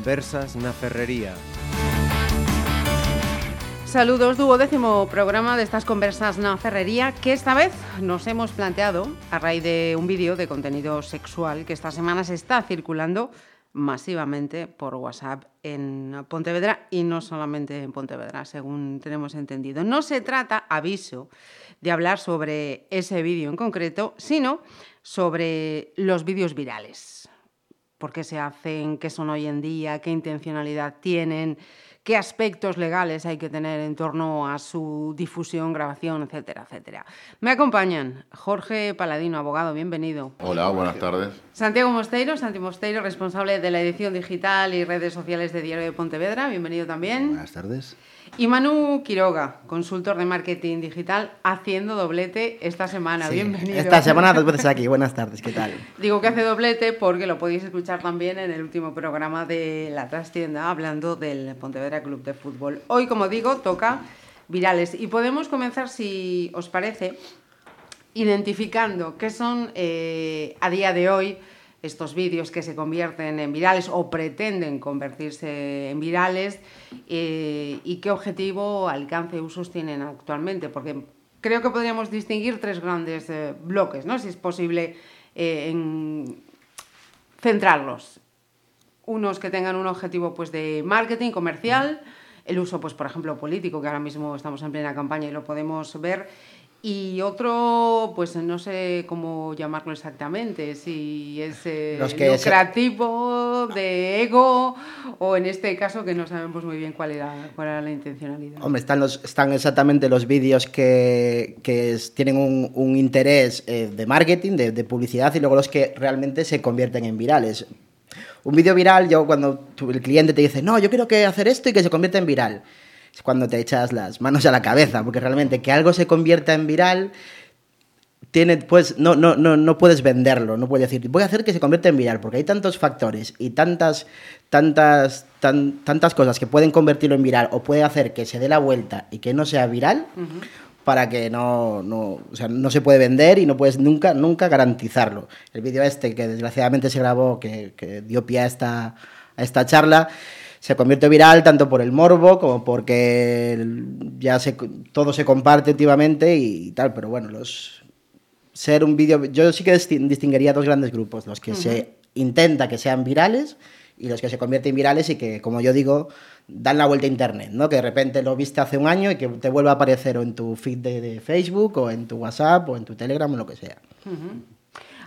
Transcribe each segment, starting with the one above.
Conversas na Ferrería. Saludos, duodécimo programa de estas conversas na ferrería que esta vez nos hemos planteado a raíz de un vídeo de contenido sexual que esta semana se está circulando masivamente por WhatsApp en Pontevedra y no solamente en Pontevedra, según tenemos entendido. No se trata, aviso, de hablar sobre ese vídeo en concreto, sino sobre los vídeos virales. ¿Por qué se hacen? ¿Qué son hoy en día? ¿Qué intencionalidad tienen? qué aspectos legales hay que tener en torno a su difusión, grabación, etcétera, etcétera. Me acompañan Jorge Paladino, abogado, bienvenido. Hola, buenas tardes. Santiago Mosteiro, Santi Mosteiro, responsable de la edición digital y redes sociales de Diario de Pontevedra, bienvenido también. Buenas tardes. Y Manu Quiroga, consultor de marketing digital, haciendo doblete esta semana. Sí, Bienvenido. Esta semana dos veces aquí. Buenas tardes, ¿qué tal? Digo que hace doblete porque lo podéis escuchar también en el último programa de La Trastienda, hablando del Pontevedra Club de Fútbol. Hoy, como digo, toca virales. Y podemos comenzar, si os parece, identificando qué son eh, a día de hoy estos vídeos que se convierten en virales o pretenden convertirse en virales eh, y qué objetivo, alcance y usos tienen actualmente. Porque creo que podríamos distinguir tres grandes eh, bloques, ¿no? si es posible eh, en centrarlos. Unos que tengan un objetivo pues, de marketing comercial, el uso, pues, por ejemplo, político, que ahora mismo estamos en plena campaña y lo podemos ver, y otro, pues no sé cómo llamarlo exactamente, si es eh, lucrativo, de ego, o en este caso que no sabemos muy bien cuál era, cuál era la intencionalidad. Hombre, están, los, están exactamente los vídeos que, que es- tienen un, un interés eh, de marketing, de, de publicidad, y luego los que realmente se convierten en virales. Un vídeo viral, yo cuando tu- el cliente te dice, no, yo quiero que hacer esto y que se convierta en viral, es cuando te echas las manos a la cabeza, porque realmente que algo se convierta en viral tiene, pues, no, no, no, no puedes venderlo, no puedes decir, voy a hacer que se convierta en viral, porque hay tantos factores y tantas, tantas, tan- tantas cosas que pueden convertirlo en viral o puede hacer que se dé la vuelta y que no sea viral, para que no, no, o sea, no se puede vender y no puedes nunca, nunca garantizarlo. El vídeo este que desgraciadamente se grabó, que, que dio pie a esta, a esta charla, se convierte viral tanto por el morbo como porque ya se, todo se comparte últimamente y tal, pero bueno, los ser un vídeo, yo sí que distin- distinguiría dos grandes grupos, los que se intenta que sean virales y los que se convierten en virales y que, como yo digo, dan la vuelta a internet, ¿no? Que de repente lo viste hace un año y que te vuelva a aparecer o en tu feed de, de Facebook o en tu WhatsApp o en tu Telegram o lo que sea.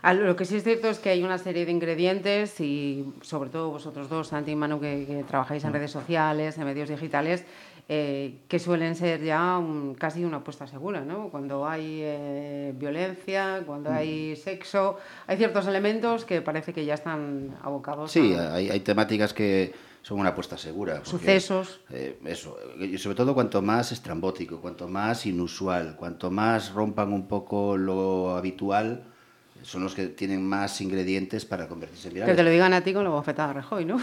Lo que sí es cierto es que hay una serie de ingredientes y sobre todo vosotros dos, Santi y Manu, que, que trabajáis en redes sociales, en medios digitales, eh, que suelen ser ya un- casi una apuesta segura, ¿no? Cuando hay eh, violencia, cuando hay sexo, hay ciertos elementos que parece que ya están abocados Sí, a hay, hay temáticas que son una apuesta segura. porque, sucesos. eh, eso, y sobre todo cuanto más estrambótico, cuanto más inusual, cuanto más rompan un poco lo habitual, son los que tienen más ingredientes para convertirse en Que virales. te lo digan a ti con la bofetada de Rajoy, ¿no?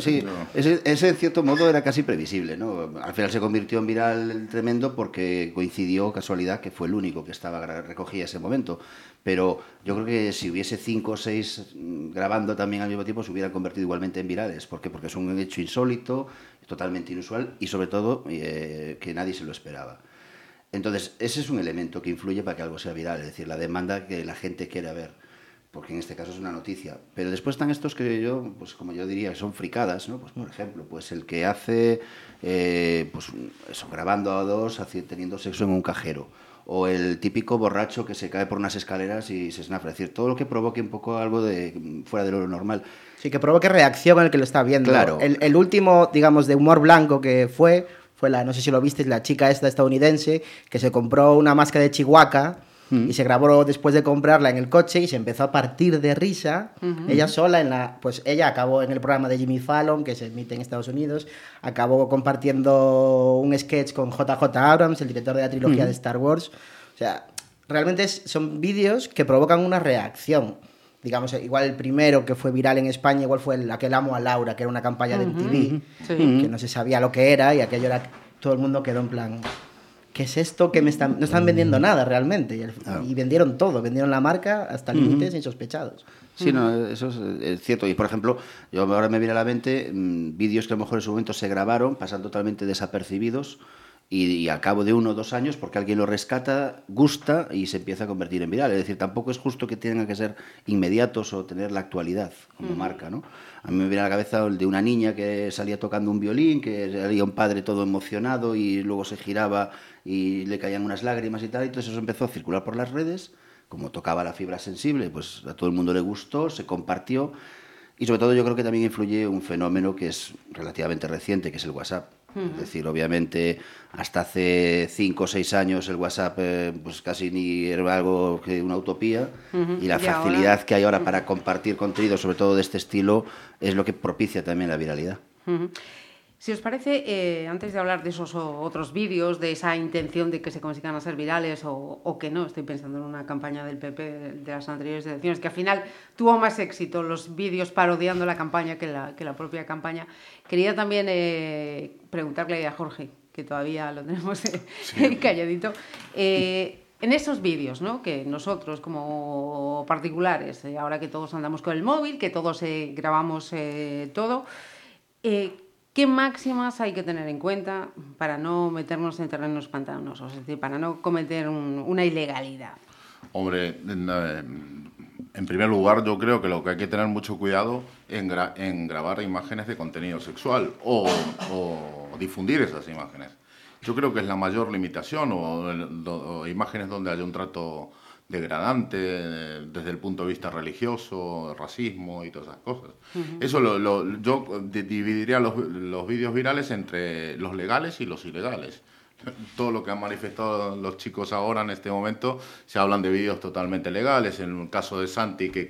Sí, ese, ese en cierto modo era casi previsible, ¿no? Al final se convirtió en viral tremendo porque coincidió, casualidad, que fue el único que estaba recogía ese momento. Pero yo creo que si hubiese cinco o seis grabando también al mismo tiempo, se hubieran convertido igualmente en virales. ¿Por qué? Porque es un hecho insólito, totalmente inusual y sobre todo eh, que nadie se lo esperaba. Entonces, ese es un elemento que influye para que algo sea viral, es decir, la demanda que la gente quiere ver, porque en este caso es una noticia. Pero después están estos que yo, pues como yo diría, que son fricadas, ¿no? Pues por ejemplo, pues el que hace, eh, pues eso, grabando a dos, teniendo sexo en un cajero. O el típico borracho que se cae por unas escaleras y se snafra. Es decir, todo lo que provoque un poco algo de fuera de lo normal. Sí, que provoque reacción en el que lo está viendo. Claro. El, el último, digamos, de humor blanco que fue, fue la, no sé si lo viste, la chica esta estadounidense que se compró una máscara de Chihuahua y se grabó después de comprarla en el coche y se empezó a partir de risa. Ella sola en la, pues ella acabó en el programa de Jimmy Fallon que se emite en Estados Unidos, acabó compartiendo un sketch con JJ Abrams, el director de la trilogía de Star Wars. O sea, realmente son vídeos que provocan una reacción digamos, igual el primero que fue viral en España, igual fue el, aquel Amo a Laura, que era una campaña de MTV, Sí. que no se sabía lo que era y aquello era, todo el mundo quedó en plan, ¿qué es esto? que me están, no están vendiendo nada realmente. Y, el- y vendieron todo, vendieron la marca hasta límites insospechados. Sí, no, eso es, cierto. Y por ejemplo, yo ahora me viene a la mente mm, vídeos que a lo mejor en su momento se grabaron, pasan totalmente desapercibidos y, al cabo de uno o dos años, porque alguien lo rescata, gusta y se empieza a convertir en viral. Es decir, tampoco es justo que tengan que ser inmediatos o tener la actualidad como marca, ¿no? A mí me viene a la cabeza el de una niña que salía tocando un violín, que salía un padre todo emocionado y luego se giraba y le caían unas lágrimas y tal, y entonces eso empezó a circular por las redes, como tocaba la fibra sensible, pues a todo el mundo le gustó, se compartió, y sobre todo yo creo que también influye un fenómeno que es relativamente reciente, que es el WhatsApp. Es decir, obviamente, hasta hace cinco o seis años el WhatsApp eh, pues casi ni era algo que una utopía. Y la facilidad que hay ahora para compartir contenido, sobre todo de este estilo, es lo que propicia también la viralidad. Si os parece, eh, antes de hablar de esos otros vídeos, de esa intención de que se consigan a ser virales o, que no, estoy pensando en una campaña del PP de, las anteriores elecciones, que al final tuvo más éxito los vídeos parodiando la campaña que la, que la propia campaña. Quería también eh, preguntarle a Jorge, que todavía lo tenemos eh, calladito. en esos vídeos, ¿no? que nosotros como particulares, ahora que todos andamos con el móvil, que todos grabamos todo, ¿Qué máximas hay que tener en cuenta para no meternos en terrenos pantanosos, es decir, para no cometer una ilegalidad? Hombre, en, primer lugar, yo creo que lo que hay que tener mucho cuidado en, en grabar imágenes de contenido sexual o, difundir esas imágenes. Yo creo que es la mayor limitación o imágenes donde haya un trato degradante desde el punto de vista religioso, racismo y todas esas cosas. Eso lo, yo dividiría los, los vídeos virales entre los legales y los ilegales. Todo lo que han manifestado los chicos ahora en este momento se hablan de vídeos totalmente legales. En el caso de Santi, que,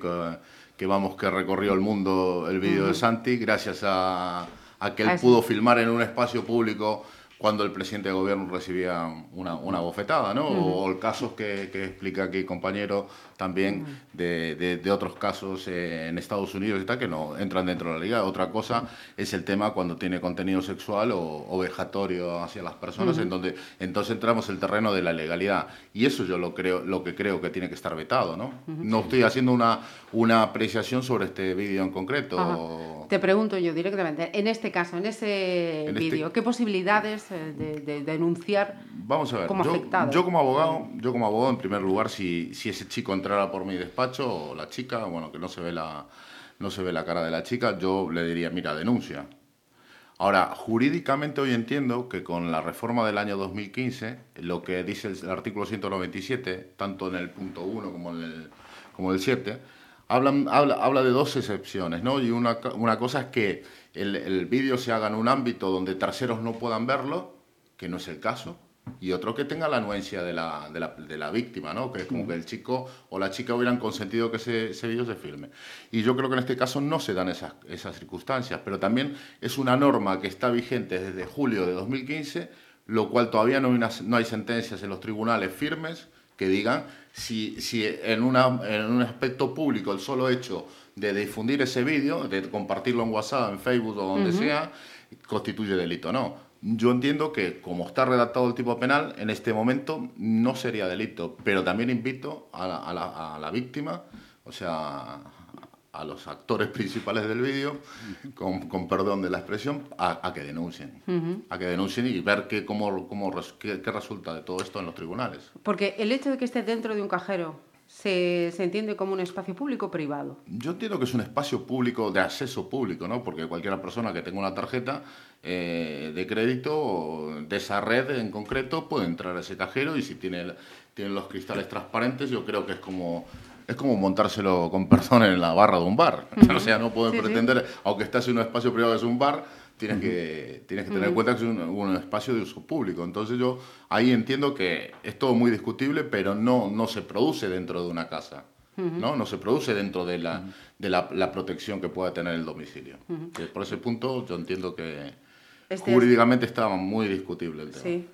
que vamos que recorrió el mundo el vídeo de Santi, gracias a, a que él pudo filmar en un espacio público cuando el presidente de gobierno recibía una, una bofetada, ¿no? O el caso que, que, explica aquí compañero también de, de, otros casos eh, en Estados Unidos y tal que no entran dentro de la liga. Otra cosa es el tema cuando tiene contenido sexual o, vejatorio hacia las personas, en donde entonces entramos el terreno de la legalidad. Y eso yo lo creo, lo que creo que tiene que estar vetado, ¿no? No estoy haciendo una, una apreciación sobre este vídeo en concreto. Te pregunto yo directamente, en este caso, en ese este vídeo, ¿qué posibilidades eh, de, denunciar Vamos a ver, como yo, afectado? Yo como abogado, yo como abogado, en primer lugar, si, si ese chico entrara por mi despacho o la chica, bueno, que no se ve la, no se ve la cara de la chica, yo le diría, mira, denuncia. Ahora, jurídicamente hoy entiendo que con la reforma del año 2015, lo que dice el, artículo 197, tanto en el punto 1 como en el, como el 7, hablan, habla, habla de dos excepciones, ¿no? Y una, una cosa es que el, el vídeo se haga en un ámbito donde terceros no puedan verlo, que no es el caso, y otro que tenga la anuencia de la, de la, de la víctima, ¿no? que es como que el chico o la chica hubieran consentido que ese, ese vídeo se filme. Y yo creo que en este caso no se dan esas, esas circunstancias, pero también es una norma que está vigente desde julio de 2015, lo cual todavía no hay, no hay sentencias en los tribunales firmes que digan si, si en, una, en un aspecto público el solo hecho de difundir ese vídeo, de compartirlo en WhatsApp, en Facebook o donde sea, constituye delito. No, yo entiendo que, como está redactado el tipo penal, en este momento no sería delito, pero también invito a la, a la, víctima, o sea, a los actores principales del vídeo, con, con, perdón de la expresión, a, que denuncien. A que denuncien y ver qué, cómo, cómo, qué, qué resulta de todo esto en los tribunales. Porque el hecho de que esté dentro de un cajero se, se, entiende como un espacio público privado? Yo entiendo que es un espacio público de acceso público, ¿no? Porque cualquier persona que tenga una tarjeta eh, de crédito de esa red en concreto puede entrar a ese cajero y si tiene, tiene los cristales transparentes, yo creo que es como es como montárselo con perdón en la barra de un bar. O sea, no pueden pretender, aunque estás en un espacio privado es un bar, tienes que, tienes que tener en cuenta que es un, espacio de uso público. Entonces yo ahí entiendo que es todo muy discutible, pero no, no se produce dentro de una casa. ¿no? no se produce dentro de la, de la, la, protección que pueda tener el domicilio. Por ese punto yo entiendo que este jurídicamente estaba muy discutible el tema. Sí.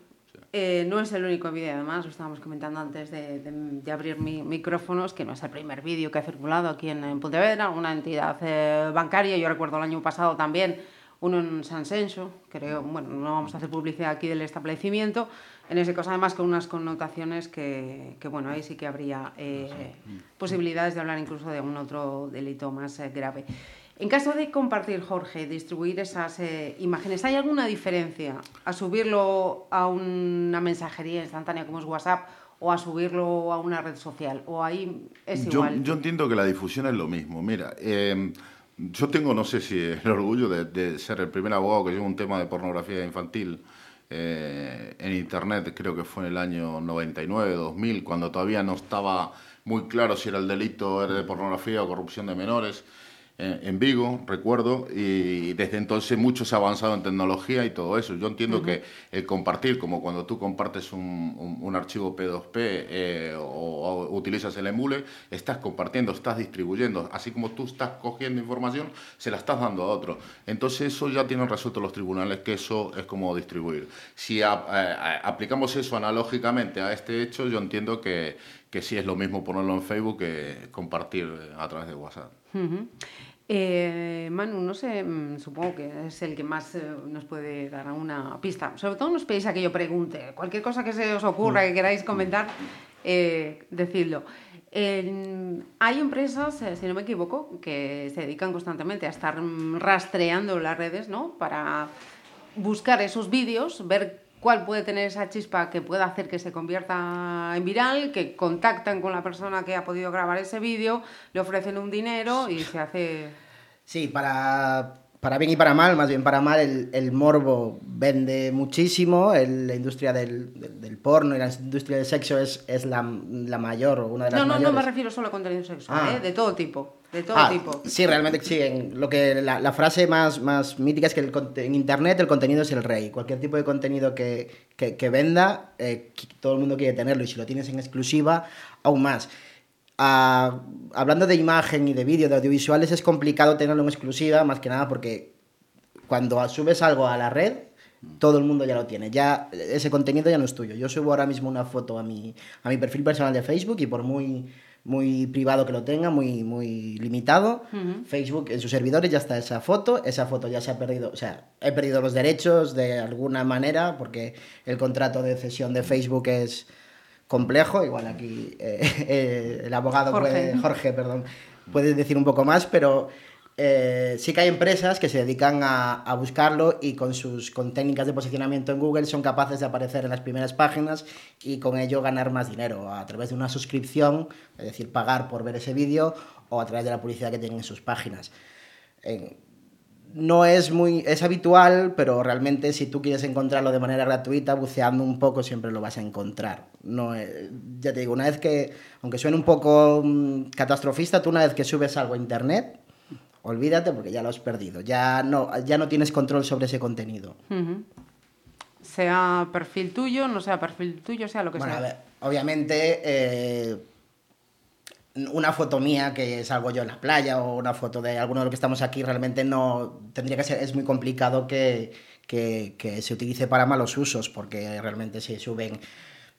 Eh, no es el único vídeo, además, lo estábamos comentando antes de, de, abrir mi, micrófonos, que no es el primer vídeo que ha circulado aquí en, en Pontevedra, una entidad eh, bancaria. Yo recuerdo el año pasado también uno en San Senso, creo, bueno, no vamos a hacer publicidad aquí del establecimiento, en ese caso además con unas connotaciones que, que bueno, ahí sí que habría eh, posibilidades de hablar incluso de un otro delito más eh, grave. En caso de compartir, Jorge, distribuir esas eh, imágenes, ¿hay alguna diferencia a subirlo a una mensajería instantánea como es WhatsApp o a subirlo a una red social? ¿O ahí es igual? Yo, yo entiendo que la difusión es lo mismo. Mira, eh, yo tengo, no sé si el orgullo de, ser el primer abogado que lleva un tema de pornografía infantil eh, en Internet, creo que fue en el año 99, 2000, cuando todavía no estaba muy claro si era el delito de pornografía o corrupción de menores en Vigo, recuerdo, y desde entonces mucho se ha avanzado en tecnología y todo eso. Yo entiendo uh -huh. que el compartir, como cuando tú compartes un, un, un archivo P2P eh, o, o, utilizas el emule, estás compartiendo, estás distribuyendo, así como tú estás cogiendo información, se la estás dando a otro. Entonces eso ya tienen resuelto los tribunales que eso es como distribuir. Si a, a, aplicamos eso analógicamente a este hecho, yo entiendo que, que sí es lo mismo ponerlo en Facebook que compartir a través de WhatsApp. Uh -huh. Eh, Manu, no sé, mm, supongo que es el que más eh, nos puede dar una pista. Sobre todo nos pedís a que yo pregunte. Cualquier cosa que se os ocurra, que queráis comentar, eh, decidlo. Eh, hay empresas, eh, si no me equivoco, que se dedican constantemente a estar rastreando las redes, ¿no? Para buscar esos vídeos, ver cuál puede tener esa chispa que pueda hacer que se convierta en viral, que contactan con la persona que ha podido grabar ese vídeo, le ofrecen un dinero y se hace... Sí, para, para bien y para mal, más bien para mal, el, el morbo vende muchísimo, el, la industria del, del, del, porno y la industria del sexo es, es la, la mayor o una de las no, no, mayores. No, no me refiero solo a contenido sexual, ah. ¿eh? de todo tipo. De todo ah, tipo. Sí, realmente sí. En lo que la, la, frase más, más mítica es que el, en Internet el contenido es el rey. Cualquier tipo de contenido que, que, que venda, eh, todo el mundo quiere tenerlo y si lo tienes en exclusiva, aún más. Hablando de imagen y de vídeo, de audiovisuales, es complicado tenerlo en exclusiva, más que nada porque cuando subes algo a la red, todo el mundo ya lo tiene. Ya ese contenido ya no es tuyo. Yo subo ahora mismo una foto a mi, a mi perfil personal de Facebook y por muy muy privado que lo tenga, muy, muy limitado. Uh -huh. Facebook en sus servidores ya está esa foto, esa foto ya se ha perdido, o sea, he perdido los derechos de alguna manera porque el contrato de cesión de Facebook es complejo, igual aquí eh, eh, el abogado Jorge. Puede, Jorge, perdón, puede decir un poco más, pero eh, sí que hay empresas que se dedican a, a, buscarlo y con sus con técnicas de posicionamiento en Google son capaces de aparecer en las primeras páginas y con ello ganar más dinero a través de una suscripción, es decir, pagar por ver ese vídeo o a través de la publicidad que tienen en sus páginas. No es muy es habitual, pero realmente si tú quieres encontrarlo de manera gratuita, buceando un poco siempre lo vas a encontrar. No, eh, ya te digo, una vez que, aunque suene un poco um, catastrofista, tú una vez que subes algo a internet, olvídate porque ya lo has perdido, ya no, ya no tienes control sobre ese contenido. Uh -huh. Sea perfil tuyo, no sea perfil tuyo, sea lo que bueno, sea. A ver, obviamente, eh, una foto mía que salgo yo en la playa o una foto de alguno de los que estamos aquí, realmente no tendría que ser, es muy complicado que, que, que se utilice para malos usos, porque realmente se suben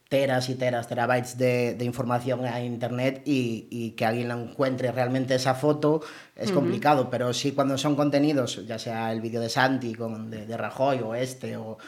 teras y teras, terabytes de, de información a internet y, y, que alguien la encuentre realmente esa foto es uh -huh. complicado, pero sí cuando son contenidos, ya sea el vídeo de Santi, con, de, de, Rajoy o este o,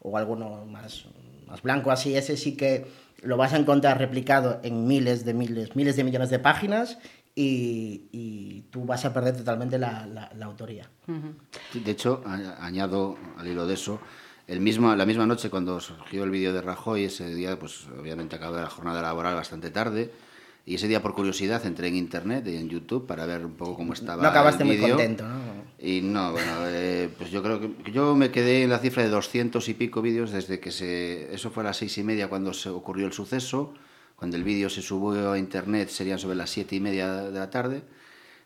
o alguno más, más blanco así, ese sí que lo vas a encontrar replicado en miles de miles, miles de millones de páginas y, y, tú vas a perder totalmente la, la, la autoría. Uh -huh. De hecho, añado al hilo de eso, el mismo, la misma noche cuando surgió el vídeo de Rajoy, ese día, pues obviamente acabé la jornada laboral bastante tarde. Y ese día, por curiosidad, entré en internet y en YouTube para ver un poco cómo estaba. No acabaste muy contento, ¿no? Y no, bueno, eh, pues yo creo que yo me quedé en la cifra de 200 y pico vídeos desde que se. Eso fue a las seis y media cuando se ocurrió el suceso. Cuando el vídeo se subió a internet serían sobre las siete y media de la tarde.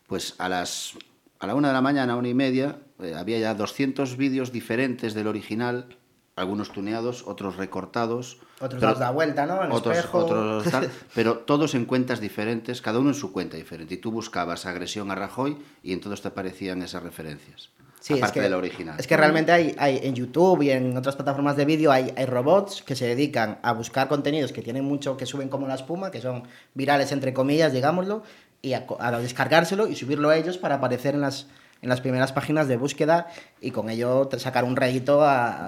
Pues a las. A la una de la mañana, una y media, eh, había ya 200 vídeos diferentes del original algunos tuneados, otros recortados. Otros pero, da vuelta, ¿no? El otros, espejo. otros tal, pero todos en cuentas diferentes, cada uno en su cuenta diferente. Y tú buscabas agresión a Rajoy y en todos te aparecían esas referencias. Sí, aparte es que, de la original. Es que realmente hay, hay en YouTube y en otras plataformas de vídeo hay, hay robots que se dedican a buscar contenidos que tienen mucho, que suben como la espuma, que son virales entre comillas, digámoslo, y a, a descargárselo y subirlo a ellos para aparecer en las en las primeras páginas de búsqueda y con ello sacar un rédito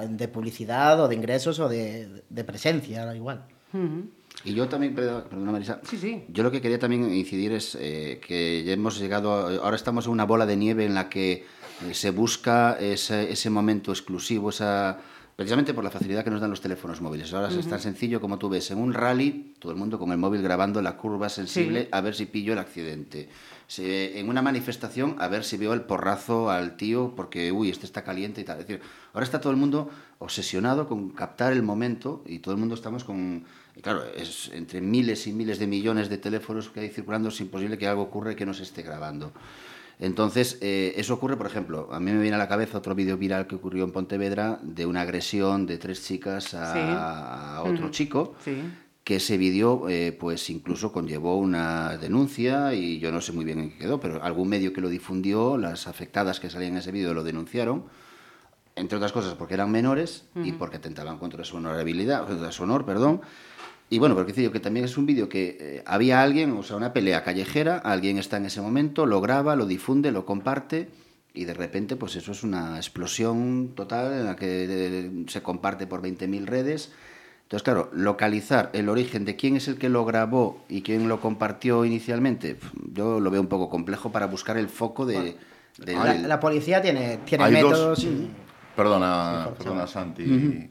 de publicidad o de ingresos o de, presencia, igual. Y yo también, perdona Marisa, sí, sí. yo lo que quería también incidir es eh, que ya hemos llegado, ahora estamos en una bola de nieve en la que eh, se busca ese, ese momento exclusivo, esa precisamente por la facilidad que nos dan los teléfonos móviles. Ahora es tan sencillo como tú ves en un rally, todo el mundo con el móvil grabando la curva sensible a ver si pillo el accidente. En una manifestación, a ver si veo el porrazo al tío porque, uy, este está caliente y tal. Es decir, ahora está todo el mundo obsesionado con captar el momento y todo el mundo estamos con... Claro, es entre miles y miles de millones de teléfonos que hay circulando, es imposible que algo ocurra y que no se esté grabando. Entonces, eh, eso ocurre, por ejemplo, a mí me viene a la cabeza otro vídeo viral que ocurrió en Pontevedra de una agresión de tres chicas a, otro chico. Que ese vídeo eh, pues incluso conllevó una denuncia y yo no sé muy bien en qué quedó, pero algún medio que lo difundió, las afectadas que salían en ese vídeo lo denunciaron, entre otras cosas porque eran menores y porque atentaban contra su honorabilidad, contra su honor, perdón, y bueno, porque digo que también es un vídeo que eh, había alguien, o sea, una pelea callejera, alguien está en ese momento, lo graba, lo difunde, lo comparte y de repente pues eso es una explosión total en la que eh, se comparte por 20.000 redes. Entonces, claro, localizar el origen de quién es el que lo grabó y quién lo compartió inicialmente, yo lo veo un poco complejo para buscar el foco de... la, policía tiene, tiene métodos... Perdona, perdona Santi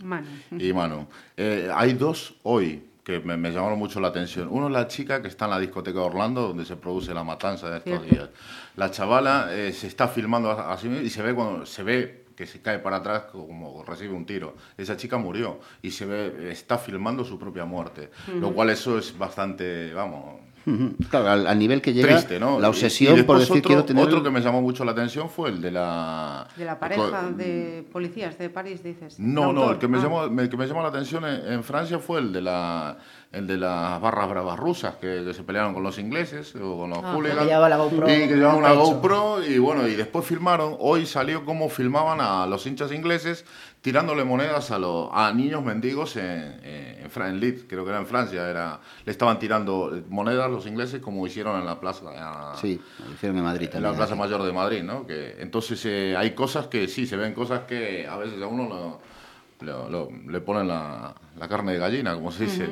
y, Manu. Eh, hay dos hoy que me, llamaron mucho la atención. Uno es la chica que está en la discoteca de Orlando, donde se produce la matanza de estos días. La chavala eh, se está filmando así y se ve cuando se ve que se cae para atrás como recibe un tiro. Esa chica murió y se ve está filmando su propia muerte, lo cual eso es bastante, vamos, Claro, al, nivel que llega la obsesión por decir otro, quiero tener... Otro que me llamó mucho la atención fue el de la... De la pareja de policías de París, dices. No, no, el que, me ah. llamó, el que me llamó la atención en, Francia fue el de la el de las barras bravas rusas que, se pelearon con los ingleses o con los ah, Que llevaba la GoPro y que llevaban una GoPro y bueno, y después filmaron, hoy salió como filmaban a los hinchas ingleses tirándole monedas a, los, a niños mendigos en, en, en Leeds, creo que era en Francia, era, le estaban tirando monedas los ingleses como hicieron en la plaza. sí, hicieron en Madrid En la Plaza Mayor de Madrid, ¿no? Que, entonces eh, hay cosas que sí, se ven cosas que a veces a uno le ponen la, la, carne de gallina, como se dice.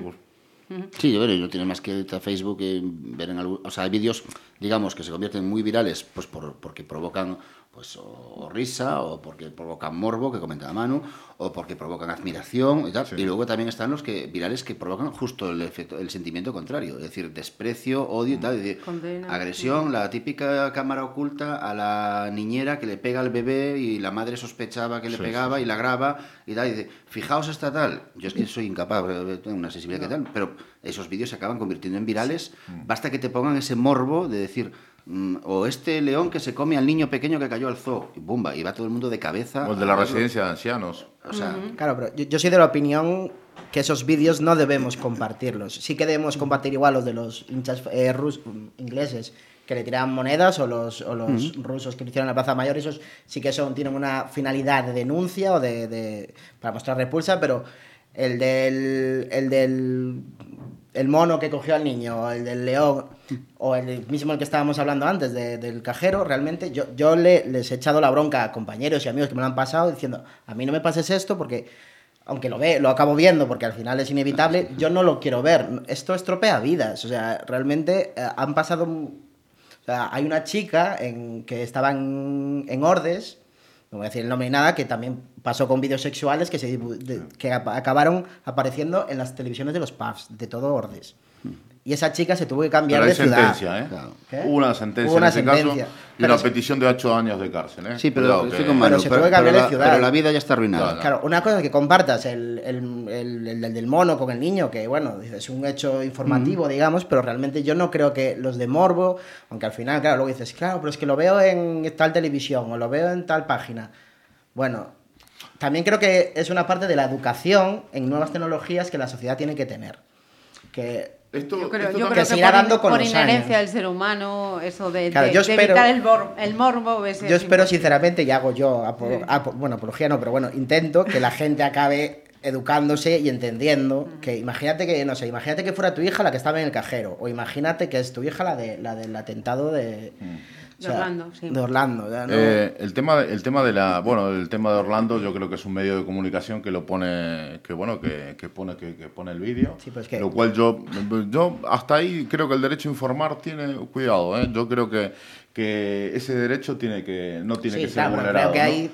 Sí, yo no tiene más que ir a Facebook y ver en algún, o sea, hay vídeos, digamos, que se convierten muy virales, pues por, porque provocan pues o, risa o porque provocan morbo, que comentaba Manu, o porque provocan admiración y tal. Y luego también están los que virales que provocan justo el efecto, el sentimiento contrario, es decir, desprecio, odio y tal, agresión, la típica cámara oculta a la niñera que le pega al bebé y la madre sospechaba que le pegaba y la graba y tal, y dice, fijaos esta tal. Yo es que soy incapaz, tengo una sensibilidad que tal, pero esos vídeos se acaban convirtiendo en virales, basta que te pongan ese morbo de decir, Mm, o este león que se come al niño pequeño que cayó al zoo, y bumba, y va todo el mundo de cabeza. O el de la residencia de ancianos. O sea, Claro, pero yo, soy de la opinión que esos vídeos no debemos compartirlos. Sí que debemos compartir igual los de los hinchas eh, ingleses que le tiraban monedas o los, o los rusos que lo hicieron en la Plaza Mayor, esos sí que son, tienen una finalidad de denuncia o de, de para mostrar repulsa, pero el del, el del el mono que cogió al niño, el del león, o el mismo el que estábamos hablando antes, del cajero, realmente yo, yo le, les he echado la bronca a compañeros y amigos que me lo han pasado diciendo, a mí no me pases esto porque, aunque lo ve, lo acabo viendo porque al final es inevitable, yo no lo quiero ver. Esto estropea vidas, o sea, realmente eh, han pasado... O sea, hay una chica en, que estaba en, en Ordes, no voy a decir el nombre ni nada, que también pasó con vídeos sexuales que, se, que acabaron apareciendo en las televisiones de los pubs, de todo Ordes. Y esa chica se tuvo que cambiar de ciudad. sentencia, ¿eh? Hubo una sentencia una en ese sentencia. caso y una petición de 8 años de cárcel, ¿eh? Sí, pero, se tuvo que cambiar de ciudad. Pero la vida ya está arruinada. Claro, una cosa es que compartas el, el, el, del mono con el niño, que bueno, es un hecho informativo, digamos, pero realmente yo no creo que los de Morbo, aunque al final, claro, luego dices, claro, pero es que lo veo en tal televisión o lo veo en tal página. Bueno, también creo que es una parte de la educación en nuevas tecnologías que la sociedad tiene que tener. Que yo creo, que, se irá dando con por inherencia del ser humano, eso de, evitar el, morbo. yo espero sinceramente, y hago yo, bueno, apología no, pero bueno, intento que la gente acabe educándose y entendiendo que imagínate que, no sé, imagínate que fuera tu hija la que estaba en el cajero, o imagínate que es tu hija la, de, la del atentado de... Mm De Orlando, sí. De Orlando. Eh, el, tema, el tema de la, bueno, el tema de Orlando, yo creo que es un medio de comunicación que lo pone, que bueno, que, pone, que, pone el vídeo. Sí, pues que... Lo cual yo, yo hasta ahí creo que el derecho a informar tiene cuidado, ¿eh? Yo creo que, que ese derecho tiene que, no tiene que ser vulnerado. Creo que hay...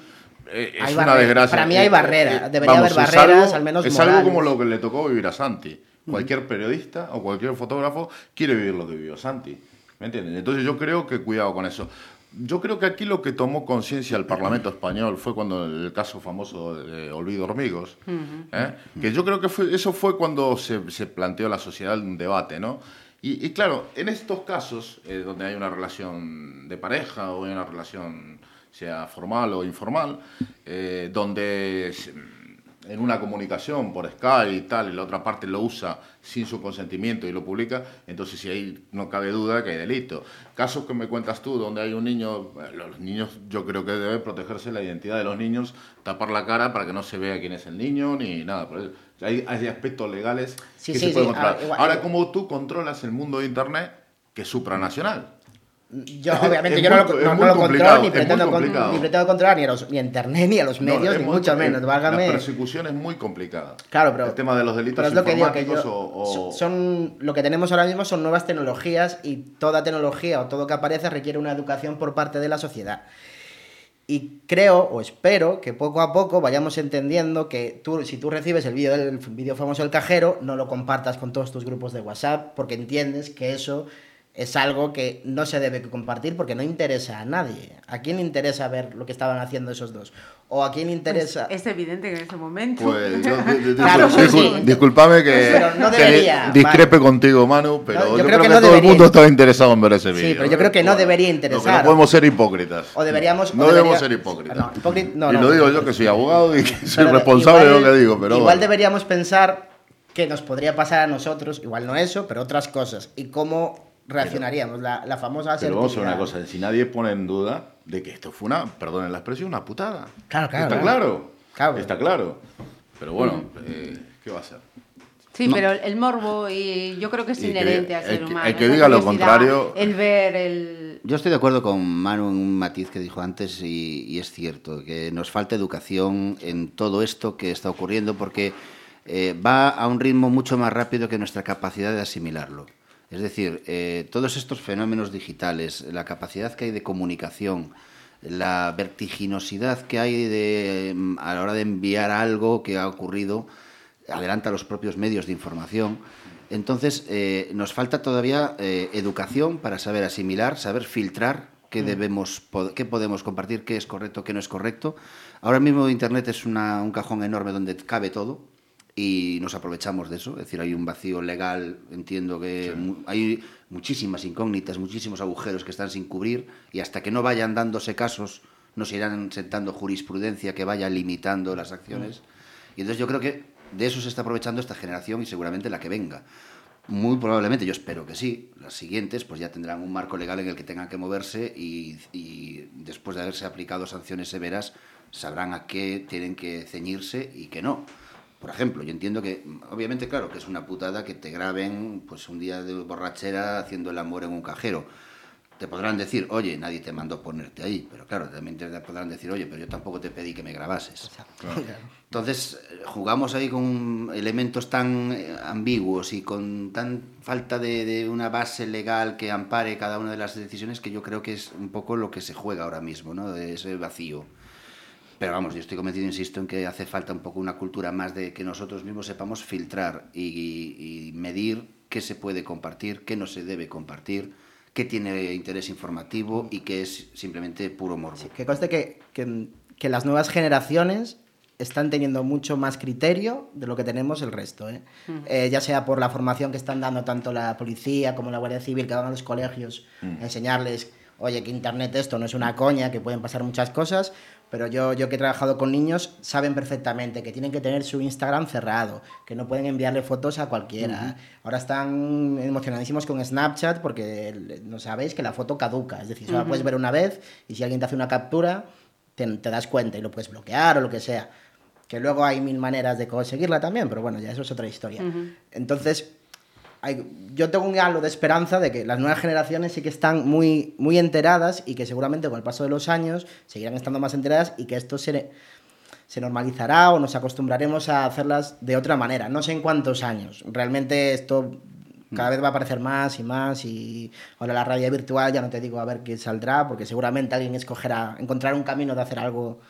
Eh, es una desgracia. Para mí hay barreras, debería haber barreras, al menos Es algo como lo que le tocó vivir a Santi. Cualquier periodista o cualquier fotógrafo quiere vivir lo que vivió Santi. ¿Me entiendes? Entonces yo creo que cuidado con eso. Yo creo que aquí lo que tomó conciencia el Parlamento español fue cuando el caso famoso de Olvido Hormigos, ¿eh? que yo creo que fue, eso fue cuando se, se, planteó la sociedad un debate, ¿no? Y, claro, en estos casos, eh, donde hay una relación de pareja o hay una relación, sea formal o informal, eh, donde en una comunicación por Skype y tal, y la otra parte lo usa sin su consentimiento y lo publica, entonces si ahí no cabe duda que hay delito. Casos que me cuentas tú, donde hay un niño, los niños yo creo que debe protegerse la identidad de los niños, tapar la cara para que no se vea quién es el niño ni nada. Hay, hay aspectos legales que se pueden controlar. Ahora, ¿cómo tú controlas el mundo de Internet que es supranacional? Yo, obviamente, yo no lo, controlo ni pretendo, ni pretendo, controlar ni a, los, ni a Internet ni a los medios, ni mucho menos. Válgame. La persecución es muy complicada. Claro, pero. El tema de los delitos es lo que digo, que Son, lo que tenemos ahora mismo son nuevas tecnologías y toda tecnología o todo que aparece requiere una educación por parte de la sociedad. Y creo o espero que poco a poco vayamos entendiendo que tú, si tú recibes el vídeo del vídeo famoso del cajero, no lo compartas con todos tus grupos de WhatsApp, porque entiendes que eso es algo que no se debe compartir porque no interesa a nadie. ¿A quién le interesa ver lo que estaban haciendo esos dos? ¿O a quién le interesa...? Pues es evidente que en ese momento... Pues yo, disculpame que, discrepe contigo, Manu, pero yo, creo, que, todo el mundo está interesado en ver ese vídeo. Sí, pero yo creo que no debería interesar. no podemos ser hipócritas. O deberíamos... No debemos ser hipócritas. No, y lo digo yo que soy abogado y que soy responsable de lo que digo, pero... Igual deberíamos pensar que nos podría pasar a nosotros, igual no eso, pero otras cosas. Y cómo reaccionaríamos. la, la, famosa Pero vamos a ver una cosa, si nadie pone en duda de que esto fue una, perdonen la expresión, una putada. Claro, claro. Está claro. Está claro. Pero bueno, eh, ¿qué va a ser? Sí, pero el morbo y yo creo que es inherente al ser humano. El que diga lo contrario. El ver, el. Yo estoy de acuerdo con Manu en un matiz que dijo antes y, y es cierto, que nos falta educación en todo esto que está ocurriendo porque eh, va a un ritmo mucho más rápido que nuestra capacidad de asimilarlo. Es decir, eh, todos estos fenómenos digitales, la capacidad que hay de comunicación, la vertiginosidad que hay de, mm, a la hora de enviar algo que ha ocurrido, adelanta los propios medios de información. Entonces, eh, nos falta todavía eh, educación para saber asimilar, saber filtrar qué, mm. debemos, qué podemos compartir, qué es correcto, qué no es correcto. Ahora mismo Internet es un cajón enorme donde cabe todo y nos aprovechamos de eso. Es decir, hay un vacío legal, entiendo que hay muchísimas incógnitas, muchísimos agujeros que están sin cubrir y hasta que no vayan dándose casos, nos irán sentando jurisprudencia que vaya limitando las acciones. Mm. Y entonces yo creo que de eso se está aprovechando esta generación y seguramente la que venga. Muy probablemente, yo espero que sí, las siguientes pues ya tendrán un marco legal en el que tengan que moverse y, y después de haberse aplicado sanciones severas sabrán a qué tienen que ceñirse y qué no. Por ejemplo, yo entiendo que, obviamente, claro, que es una putada que te graben pues un día de borrachera haciendo el amor en un cajero. Te podrán decir, oye, nadie te mandó ponerte ahí, pero claro, también te podrán decir, oye, pero yo tampoco te pedí que me grabases. Entonces, jugamos ahí con elementos tan eh, ambiguos y con tan falta de, de, una base legal que ampare cada una de las decisiones que yo creo que es un poco lo que se juega ahora mismo, ¿no? De ese vacío. Pero vamos, yo estoy convencido, insisto, en que hace falta un poco una cultura más de que nosotros mismos sepamos filtrar y, medir qué se puede compartir, qué no se debe compartir, qué tiene interés informativo y qué es simplemente puro morbo. que conste que, que, las nuevas generaciones están teniendo mucho más criterio de lo que tenemos el resto, ¿eh? Eh, ya sea por la formación que están dando tanto la policía como la Guardia Civil, que van a los colegios a enseñarles, oye, que Internet esto no es una coña, que pueden pasar muchas cosas, pero yo, yo que he trabajado con niños saben perfectamente que tienen que tener su Instagram cerrado, que no pueden enviarle fotos a cualquiera. Ahora están emocionadísimos con Snapchat porque no sabéis que la foto caduca, es decir, solo la puedes ver una vez y si alguien te hace una captura te, das cuenta y lo puedes bloquear o lo que sea. Que luego hay mil maneras de conseguirla también, pero bueno, ya eso es otra historia. Entonces, yo tengo un halo de esperanza de que las nuevas generaciones sí que están muy, muy enteradas y que seguramente con el paso de los años seguirán estando más enteradas y que esto se, se normalizará o nos acostumbraremos a hacerlas de otra manera. No sé en cuántos años. Realmente esto cada vez va a aparecer más y más y ahora la radio virtual ya no te digo a ver qué saldrá porque seguramente alguien escogerá encontrar un camino de hacer algo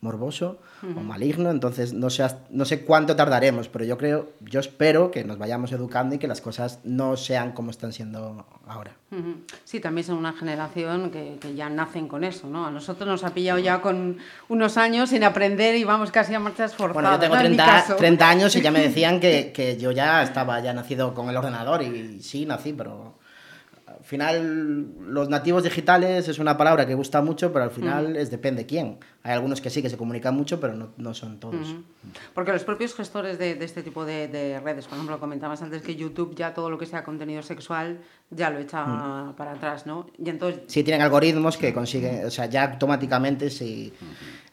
morboso o maligno, entonces no sé, no sé cuánto tardaremos, pero yo creo, yo espero que nos vayamos educando y que las cosas no sean como están siendo ahora. Sí, también son una generación que, que, ya nacen con eso, ¿no? A nosotros nos ha pillado ya con unos años sin aprender y vamos casi a marchas forzadas. Bueno, yo tengo 30, 30 años y ya me decían que, que yo ya estaba ya nacido con el ordenador y sí, nací, pero al final los nativos digitales es una palabra que gusta mucho, pero al final es depende quién. Hay algunos que sí que se comunican mucho, pero no, no son todos. Porque los propios gestores de, de este tipo de, de, redes, por ejemplo, comentabas antes que YouTube ya todo lo que sea contenido sexual ya lo echa para atrás, ¿no? Y entonces... Sí, tienen algoritmos que consiguen, o sea, ya automáticamente si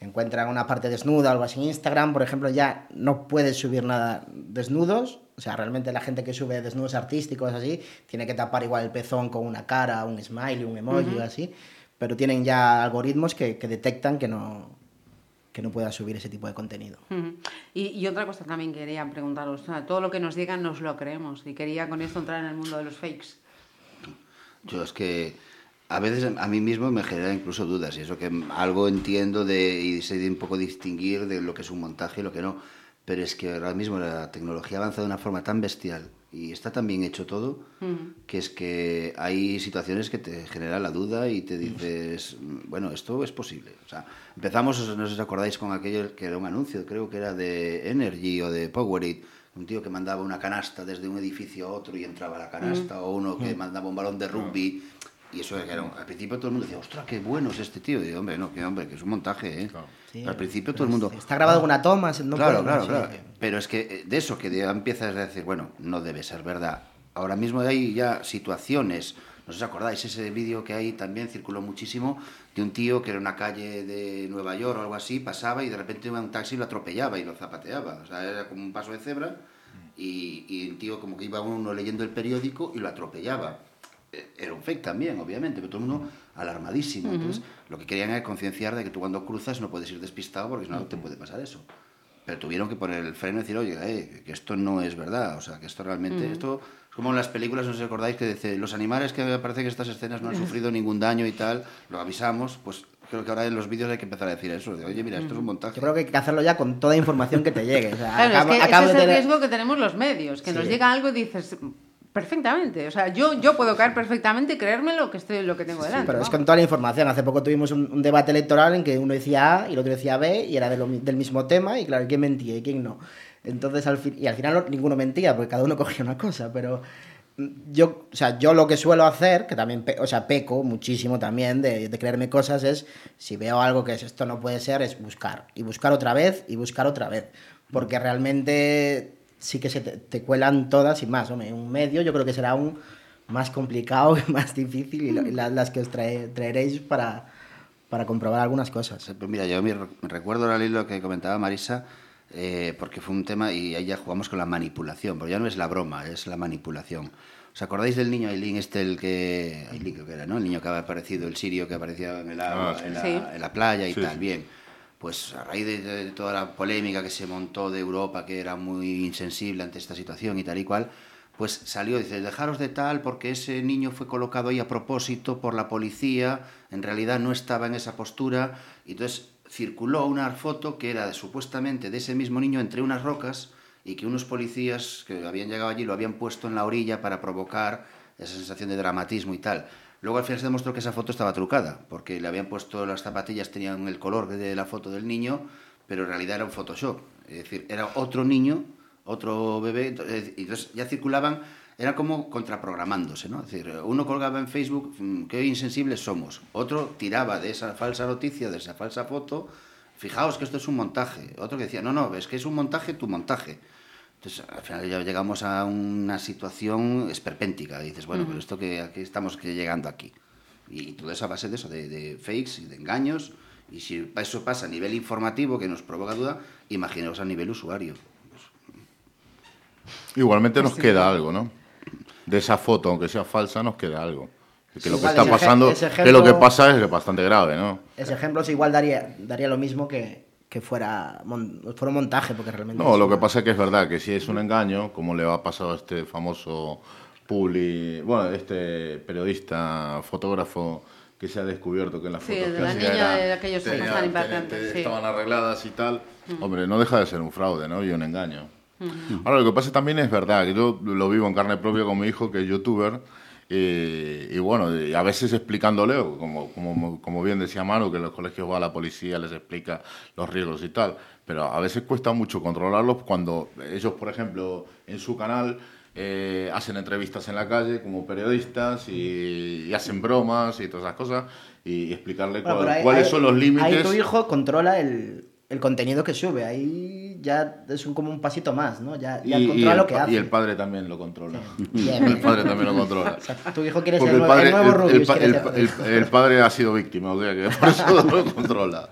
encuentran una parte desnuda o algo así en Instagram, por ejemplo, ya no puedes subir nada desnudos, o sea, realmente la gente que sube desnudos artísticos así, tiene que tapar igual el pezón con una cara, un smiley, un emoji o así, pero tienen ya algoritmos que, que, detectan que no, que no pueda subir ese tipo de contenido. Uh -huh. y, y, otra cosa también quería preguntaros, o sea, todo lo que nos digan nos lo creemos, y quería con esto entrar en el mundo de los fakes. Yo es que a veces a mí mismo me genera incluso dudas, y eso que algo entiendo de, y sé de un poco distinguir de lo que es un montaje y lo que no pero es que ahora mismo la tecnología avanza de una forma tan bestial y está tan bien hecho todo mm. que es que hay situaciones que te generan la duda y te dices, bueno, esto es posible. O sea, empezamos, no sé si os acordáis, con aquello que era un anuncio, creo que era de Energy o de Powerade, un tío que mandaba una canasta desde un edificio a otro y entraba a la canasta, mm. o uno que mm. mandaba un balón de rugby y eso era, al principio todo el mundo decía, ostras, qué bueno es este tío. Y digo, hombre, no, que hombre, que es un montaje, ¿eh? Claro. Sí, al principio todo el mundo... Está grabado con una toma, no Claro, puede, claro, no, claro. Sí. Pero es que eh, de eso, que empiezas a decir, bueno, no debe ser verdad. Ahora mismo hay ya situaciones, no sé si acordáis, ese vídeo que hay también circuló muchísimo, de un tío que era una calle de Nueva York o algo así, pasaba y de repente un taxi lo atropellaba y lo zapateaba. O sea, era como un paso de cebra y, y un tío como que iba uno leyendo el periódico y lo atropellaba era un fake también, obviamente, pero todo el mundo alarmadísimo. Uh -huh. Entonces, lo que querían era concienciar de que tú cuando cruzas no puedes ir despistado porque si no te puede pasar eso. Pero tuvieron que poner el freno y decir, oye, eh, que esto no es verdad, o sea, que esto realmente, uh -huh. esto es como en las películas, no sé si acordáis, que dice, los animales que me parece que estas escenas no han sufrido ningún daño y tal, lo avisamos, pues creo que ahora en los vídeos hay que empezar a decir eso, de, oye, mira, esto es un montaje. Yo creo que hay que hacerlo ya con toda información que te llegue. O sea, claro, acabo, es que ese es el riesgo que tenemos los medios, que sí. nos llega algo y dices, Perfectamente, o sea, yo, yo puedo caer perfectamente y creerme lo que, estoy, lo que tengo delante. Sí, pero ¿no? es con toda la información. Hace poco tuvimos un, un, debate electoral en que uno decía A y el otro decía B y era de lo, del mismo tema y claro, quién mentía y quién no. Entonces, al fin, y al final ninguno mentía porque cada uno cogía una cosa, pero yo, o sea, yo lo que suelo hacer, que también, o sea, peco muchísimo también de, de creerme cosas, es si veo algo que es esto no puede ser, es buscar. Y buscar otra vez y buscar otra vez. Porque realmente sí que se te, te, cuelan todas y más. Hombre, un medio yo creo que será aún más complicado y más difícil y, lo, y las, las, que os trae, traeréis para, para comprobar algunas cosas. Pues mira, yo me recuerdo ahora lo que comentaba Marisa, eh, porque fue un tema y ahí ya jugamos con la manipulación, porque ya no es la broma, es la manipulación. ¿Os acordáis del niño Aileen, este, el que. Aileen creo que era, ¿no? El niño que había aparecido, el sirio que aparecía en el agua, ah, en, la, sí. en, la, playa y sí, tal, bien pues a raíz de, de, toda la polémica que se montó de Europa, que era muy insensible ante esta situación y tal y cual, pues salió, dice, dejaros de tal porque ese niño fue colocado ahí a propósito por la policía, en realidad no estaba en esa postura, y entonces circuló una foto que era supuestamente de ese mismo niño entre unas rocas y que unos policías que habían llegado allí lo habían puesto en la orilla para provocar esa sensación de dramatismo y tal. Luego al final se demostró que esa foto estaba trucada, porque le habían puesto las zapatillas, tenían el color de la foto del niño, pero en realidad era un Photoshop. Es decir, era otro niño, otro bebé, y entonces ya circulaban, era como contraprogramándose, ¿no? Es decir, uno colgaba en Facebook, mm, qué insensibles somos, otro tiraba de esa falsa noticia, de esa falsa foto, fijaos que esto es un montaje, otro que decía, no, no, es que es un montaje, tu montaje. Entonces, al final ya llegamos a una situación esperpéntica. Dices, bueno, uh -huh. pero esto que aquí estamos que llegando aquí. Y todo eso a base de eso, de, de, fakes y de engaños. Y si eso pasa a nivel informativo, que nos provoca duda, imaginaos a nivel usuario. Pues... Igualmente nos sí. queda algo, ¿no? de esa foto, aunque sea falsa, nos quede algo. Que lo que está pasando, que lo que pasa es bastante grave, ¿no? Ese ejemplo igual daría, daría lo mismo que, que fuera, fuera un montaje, porque realmente... No, lo que pasa es que es verdad que si es un engaño, como le ha pasado a este famoso publi, bueno, este periodista, fotógrafo que se ha descubierto que en las sí, fotos de la niña de aquellos tenía, tan impactantes, sí. estaban arregladas y tal. Hombre, no deja de ser un fraude, ¿no? Y un engaño. Ahora, lo que pasa también es verdad, que yo lo vivo en carne propia con mi hijo, que es youtuber, y, bueno, y a veces explicándole, como, como, como, bien decía Manu, que en los colegios va la policía, les explica los riesgos y tal, pero a veces cuesta mucho controlarlos cuando ellos, por ejemplo, en su canal eh, hacen entrevistas en la calle como periodistas y, hacen bromas y todas esas cosas y, explicarle cuáles son los límites. Ahí tu hijo controla el, el contenido que sube, ahí ya es un, como un pasito más, ¿no? Ya, ya controla lo que hace. Y el padre también lo controla. el padre también lo controla. tu hijo quiere ser el, padre, el nuevo el, el, el, padre ha sido víctima, o sea que por eso lo controla.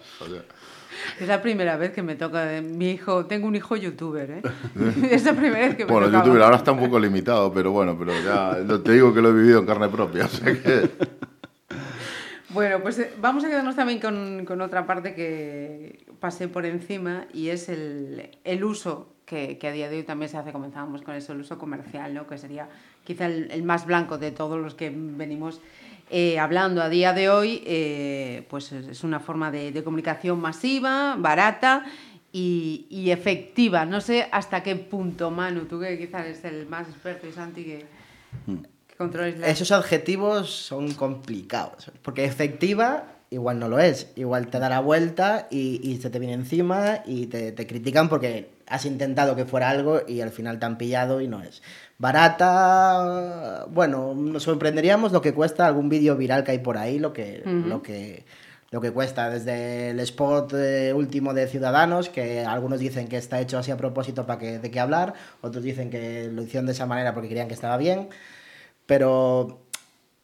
Es la primera vez que me toca mi hijo. Tengo un hijo youtuber, ¿eh? es la primera vez que me Bueno, youtuber ahora está un poco limitado, pero bueno, pero ya te digo que lo he vivido en carne propia, o sea que. Bueno, pues eh, vamos a quedarnos también con, con, otra parte que pasé por encima y es el, el uso que, que, a día de hoy también se hace, comenzábamos con eso, el uso comercial, ¿no? que sería quizá el, el más blanco de todos los que venimos eh, hablando a día de hoy, eh, pues es una forma de, comunicación masiva, barata y, efectiva. No sé hasta qué punto, Manu, tú que quizás eres el más experto y Santi que, Esos adjetivos son complicados, porque efectiva igual no lo es, igual te da la vuelta y, se te viene encima y te, te critican porque has intentado que fuera algo y al final te han pillado y no es. Barata, bueno, nos sorprenderíamos lo que cuesta algún vídeo viral que hay por ahí, lo que, lo que, lo que cuesta, desde el spot eh, último de Ciudadanos, que algunos dicen que está hecho así a propósito para que de qué hablar, otros dicen que lo hicieron de esa manera porque querían que estaba bien, pero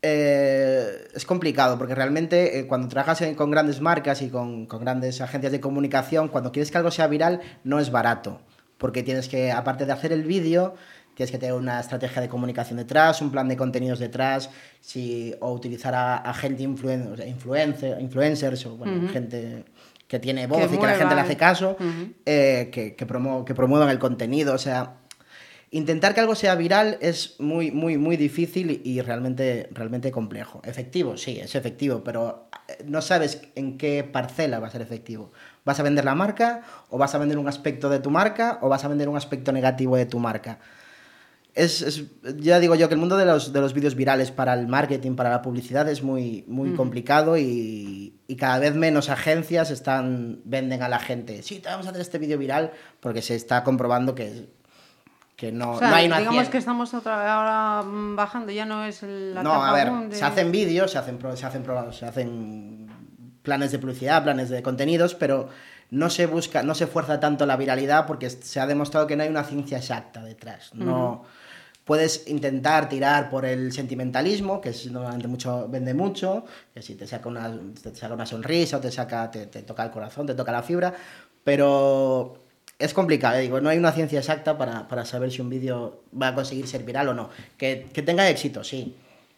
eh, es complicado porque realmente eh, cuando trabajas con grandes marcas y con, con, grandes agencias de comunicación, cuando quieres que algo sea viral, no es barato. Porque tienes que, aparte de hacer el vídeo, tienes que tener una estrategia de comunicación detrás, un plan de contenidos detrás, si, o utilizar a, gente influencer, influencers o bueno, gente que tiene voz y que la gente le hace caso, eh, que, que, que promuevan el contenido. O sea, intentar que algo sea viral es muy, muy, muy difícil y realmente, realmente complejo. Efectivo, sí, es efectivo, pero eh, no sabes en qué parcela va a ser efectivo. ¿Vas a vender la marca o vas a vender un aspecto de tu marca o vas a vender un aspecto negativo de tu marca? es, ya digo yo que el mundo de los, de los vídeos virales para el marketing, para la publicidad es muy, muy mm. complicado y, y, cada vez menos agencias están, venden a la gente, sí, te vamos a hacer este vídeo viral porque se está comprobando que, que no, no hay una Digamos que estamos otra vez ahora bajando, ya no es la No, a ver, se hacen vídeos, se hacen, se, hacen, se hacen planes de publicidad, planes de contenidos, pero no se busca, no se fuerza tanto la viralidad porque se ha demostrado que no hay una ciencia exacta detrás. No, Puedes intentar tirar por el sentimentalismo, que es, normalmente mucho, vende mucho, que si te saca una, te saca una sonrisa o te, saca, te, toca el corazón, te toca la fibra, pero es complicado, digo, no hay una ciencia exacta para, saber si un vídeo va a conseguir ser viral o no. Que, que tenga éxito, sí,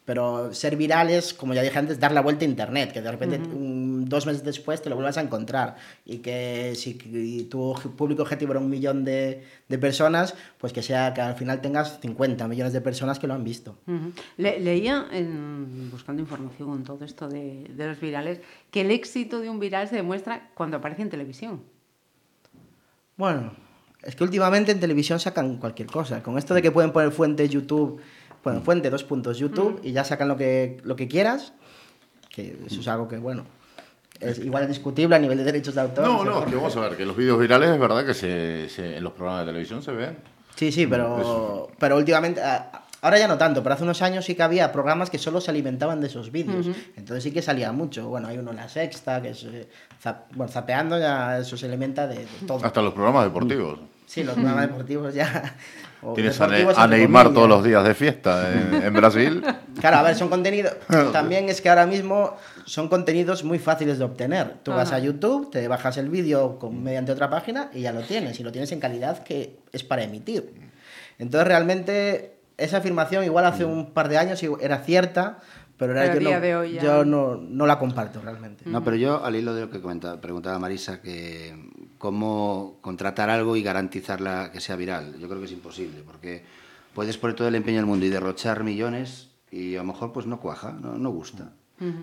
pero ser viral es, como ya dije antes, dar la vuelta a Internet, que de repente dos meses después te lo vuelvas a encontrar. Y que si tu público objetivo era un millón de, de, personas, pues que sea que al final tengas 50 millones de personas que lo han visto. leía, en, buscando información con todo esto de, de los virales, que el éxito de un viral se demuestra cuando aparece en televisión. Bueno, es que últimamente en televisión sacan cualquier cosa. Con esto de que pueden poner fuente YouTube bueno, fuente, dos puntos, YouTube, y ya sacan lo que, lo que quieras, que eso es algo que, bueno, es igual es discutible a nivel de derechos de autor. No, no, que vamos a ver, que los vídeos virales es verdad que se, en los programas de televisión se ven. Sí, sí, pero, pero últimamente, ahora ya no tanto, pero hace unos años sí que había programas que solo se alimentaban de esos vídeos. Entonces sí que salía mucho. Bueno, hay uno en la sexta, que es, eh, bueno, zapeando ya eso se alimenta de, todo. Hasta los programas deportivos. Sí, los programas deportivos ya Tienes a, Neymar todos los días de fiesta en, Brasil. Claro, a ver, son contenidos. También es que ahora mismo son contenidos muy fáciles de obtener. Tú vas a YouTube, te bajas el vídeo mediante otra página y ya lo tienes. Y lo tienes en calidad que es para emitir. Entonces, realmente esa afirmación igual hace un par de años era cierta, pero, Pero a yo, día no, de hoy ya- yo no, no la comparto realmente. No, pero yo, al hilo de lo que comentaba, preguntaba Marisa, que cómo contratar algo y garantizarla que sea viral. Yo creo que es imposible, porque puedes poner todo el empeño del mundo y derrochar millones y a lo mejor pues no cuaja, no, no gusta.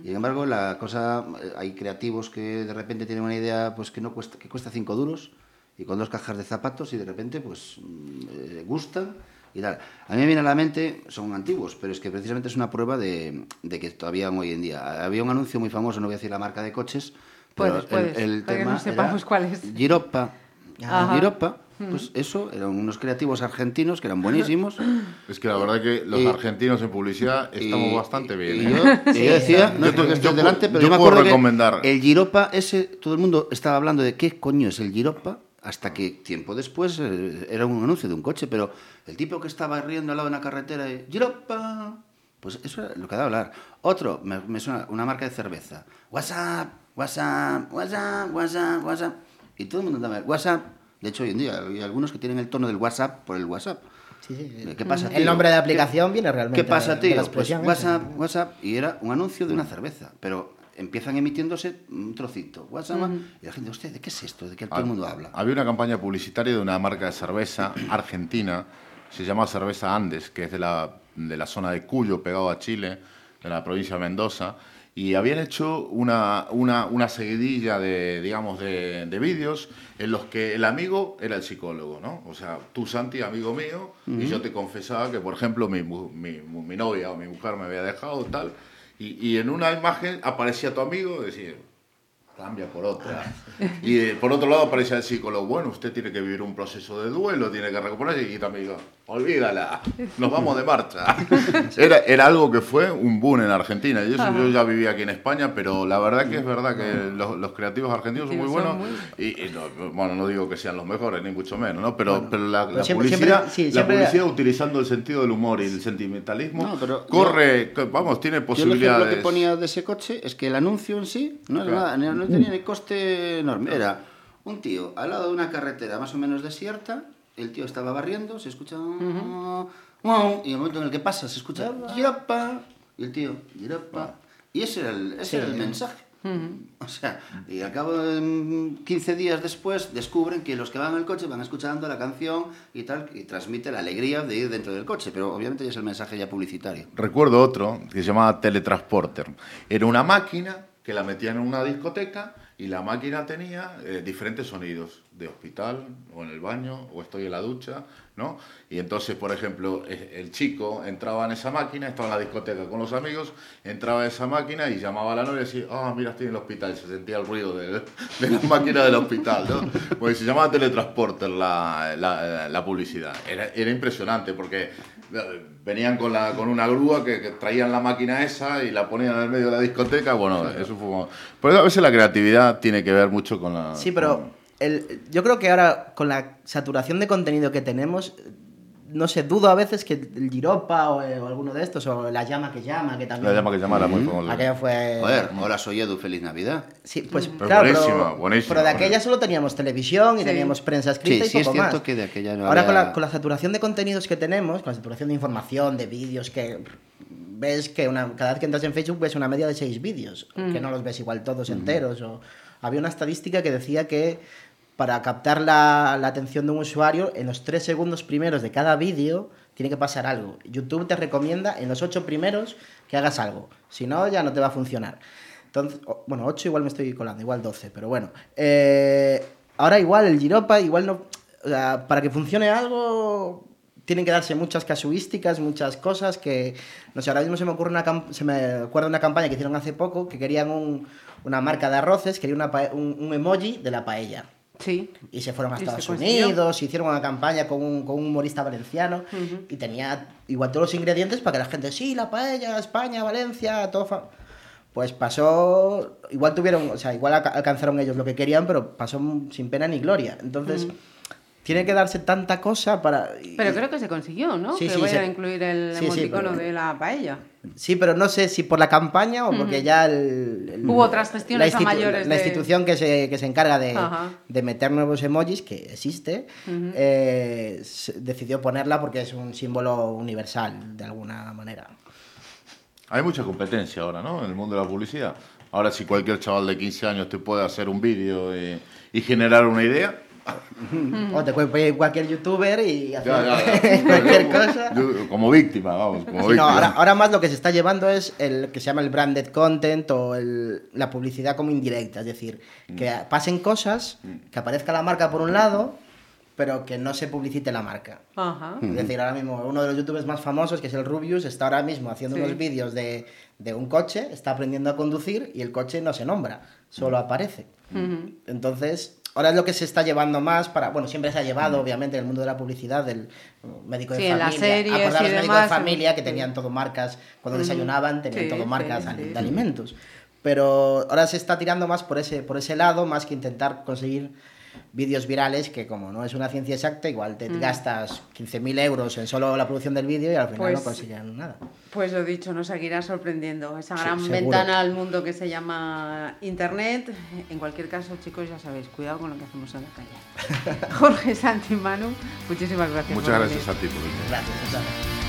Y sin embargo, la cosa, eh, hay creativos que de repente tienen una idea pues que no cuesta, que cuesta cinco duros y con dos cajas de zapatos y de repente pues mm, eh, gustan y tal. A mí me viene a la mente, son antiguos, pero es que precisamente es una prueba de, de que todavía hoy en día. Había un anuncio muy famoso, no voy a decir la marca de coches, pero Puedes, puedes, para que no sepamos era cuál es. Giroppa. Ajá. Giroppa, pues eso, eran unos creativos argentinos que eran buenísimos. Es que la verdad que los Y- argentinos en publicidad estamos Y- bante bien. Y ¿eh? yo, y yo decía, no Yo es porque estés yo delante, pero yo yo me puedo acuerdo que recomendar. el Giropa ese, todo el mundo estaba hablando de qué coño es el Giropa, hasta que tiempo después eh, era un anuncio de un coche, pero el tipo que estaba riendo al lado de una carretera, y, Giropa, pues eso era lo que daba a hablar. Otro, me, me suena una marca de cerveza, WhatsApp, WhatsApp, WhatsApp, WhatsApp, WhatsApp, y todo el mundo andaba, WhatsApp. De hecho, hoy en día hay algunos que tienen el tono del WhatsApp por el WhatsApp. Sí, sí. ¿Qué pasa, El tío? nombre de ¿Qué- aplicación viene realmente ¿Qué pasa, de- de la tío? Pues. WhatsApp, WhatsApp, y era un anuncio de una cerveza, pero empiezan emitiéndose un trocito. WhatsApp, y la gente, usted, ¿de qué es esto? ¿De qué todo el mundo habla? Había una campaña publicitaria de una marca de cerveza argentina, se llama Cerveza Andes, que es de la, de la zona de Cuyo, pegado a Chile, de la provincia de Mendoza, y habían hecho una, una, una seguidilla de, digamos, de, de vídeos en los que el amigo era el psicólogo, ¿no? O sea, tú, Santi, amigo mío, y yo te confesaba que, por ejemplo, mi, mi, mi novia o mi mujer me había dejado, tal, y, en una imagen aparecía tu amigo decía, cambia por otra. Y eh, por otro lado aparecía el psicólogo, bueno, usted tiene que vivir un proceso de duelo, tiene que recuperarse, y también digo, olvídala, nos vamos de marcha. Era, era algo que fue un boom en Argentina, y eso yo ya vivía aquí en España, pero la verdad que es verdad que los, los creativos argentinos son muy buenos, y, y no, bueno, no digo que sean los mejores, ni mucho menos, ¿no? Pero, pero la, pero la siempre- publicidad, siempre- sí, la publicidad utilizando el sentido del humor y el sentimentalismo, No, pero corre, que, vamos, tiene Yo el ejemplo posibilidades. que ponía de ese coche es que el anuncio en sí no, era Claro. nada, no tenía ni coste enorme. Era un tío al lado de una carretera más o menos desierta, el tío estaba barriendo, se escucha... "Wow", y en el momento en el que pasa se escucha... "Giropa", Y el tío... "Giropa". Y ese era el, ese era el mensaje. O sea, y al cabo de mm, 15 días después descubren que los que van en el coche van escuchando la canción y tal, y transmite la alegría de ir dentro del coche, pero obviamente ya es el mensaje ya publicitario. Recuerdo otro que se llamaba Teletransporter. Era una máquina que la metían en una discoteca y la máquina tenía eh, diferentes sonidos de hospital o en el baño o estoy en la ducha, ¿no? Y entonces, por ejemplo, el chico entraba en esa máquina, estaba en la discoteca con los amigos, entraba a esa máquina y llamaba a la novia y decía, ah, mira, estoy en el hospital, se sentía el ruido de, de la máquina del hospital, ¿no? Pues se llamaba Teletransporter la, la, la publicidad. Era, era impresionante porque venían con, la, con una grúa que, que traían la máquina esa y la ponían en el medio de la discoteca. Bueno, eso fue. como- Por eso a veces la creatividad tiene que ver mucho con la. Sí, pero el- yo creo que ahora con la saturación de contenido que tenemos, no sé, dudo a veces que el Giropa o, eh, o alguno de estos, o la llama que llama, que también... La llama que llamara muy famosa. Aquella fue... Joder, hola soy Edu, feliz Navidad. Sí, pues Pero claro, buenísima, pero, buenísima, pero de aquella solo teníamos televisión y Sí. teníamos prensa escrita Sí, y sí es poco cierto más. que de aquella no Ahora con la, con la saturación de contenidos que tenemos, con la saturación de información, de vídeos, que ves que una, cada vez que entras en Facebook ves una media de seis vídeos, que no los ves igual todos enteros. O, había una estadística que decía que para captar la, la atención de un usuario, en los tres segundos primeros de cada vídeo tiene que pasar algo. YouTube te recomienda en los ocho primeros que hagas algo, si no ya no te va a funcionar. Entonces, bueno, 8 igual me estoy colando, igual 12, pero bueno. Eh, ahora igual el Giropa, igual no... O sea, para que funcione algo tienen que darse muchas casuísticas, muchas cosas que... No sé, ahora mismo se me ocurre una... Se me acuerda una campaña que hicieron hace poco que querían un- una marca de arroces, querían una un, un emoji de la paella. Sí. Y se fueron a Estados. Unidos, hicieron una campaña con un, con un humorista valenciano y tenía igual todos los ingredientes para que la gente, sí, la paella, España, Valencia, todo... fa-". Pues pasó, igual tuvieron, o sea, igual alca- alcanzaron ellos lo que querían, pero pasó sin pena ni gloria. Entonces, tiene que darse tanta cosa para... Pero creo que se consiguió, ¿no? que voy a incluir el emoticono de la paella. Sí, pero no sé si por la campaña o porque ya el, Hubo otras gestiones a mayores. La institución que se, que se encarga de, de, meter nuevos emojis, que existe, eh, decidió ponerla porque es un símbolo universal, de alguna manera. Hay mucha competencia ahora, ¿no? En el mundo de la publicidad. Ahora, si cualquier chaval de 15 años te puede hacer un vídeo y generar una idea, o te puede cualquier youtuber y hacer cualquier cosa. como víctima, vamos. Como víctima. ahora, más lo que se está llevando es el que se llama el branded content o el, la publicidad como indirecta. Es decir, que mm. pasen cosas, mm. que aparezca la marca por un lado, pero que no se publicite la marca. Es decir, ahora mismo uno de los youtubers más famosos, que es el Rubius, está ahora mismo haciendo unos vídeos de, de, un coche, está aprendiendo a conducir y el coche no se nombra, solo aparece. Entonces, Ahora es lo que se está llevando más para, bueno, siempre se ha llevado, obviamente, en el mundo de la publicidad del médico de familia. En los médicos de familia que tenían todo marcas, cuando desayunaban tenían todo marcas de alimentos. Pero ahora se está tirando más por ese, por ese lado, más que intentar conseguir vídeos virales que como no es una ciencia exacta, igual te mm. gastas 15.000 euros en solo la producción del vídeo y al final no pues consiguen nada. Pues lo dicho, nos seguirá sorprendiendo esa gran ventana al mundo que se llama Internet. En cualquier caso, chicos, ya sabéis, cuidado con lo que hacemos en la calle. Jorge Santi Manu, muchísimas gracias. Muchas gracias a ti por Gracias,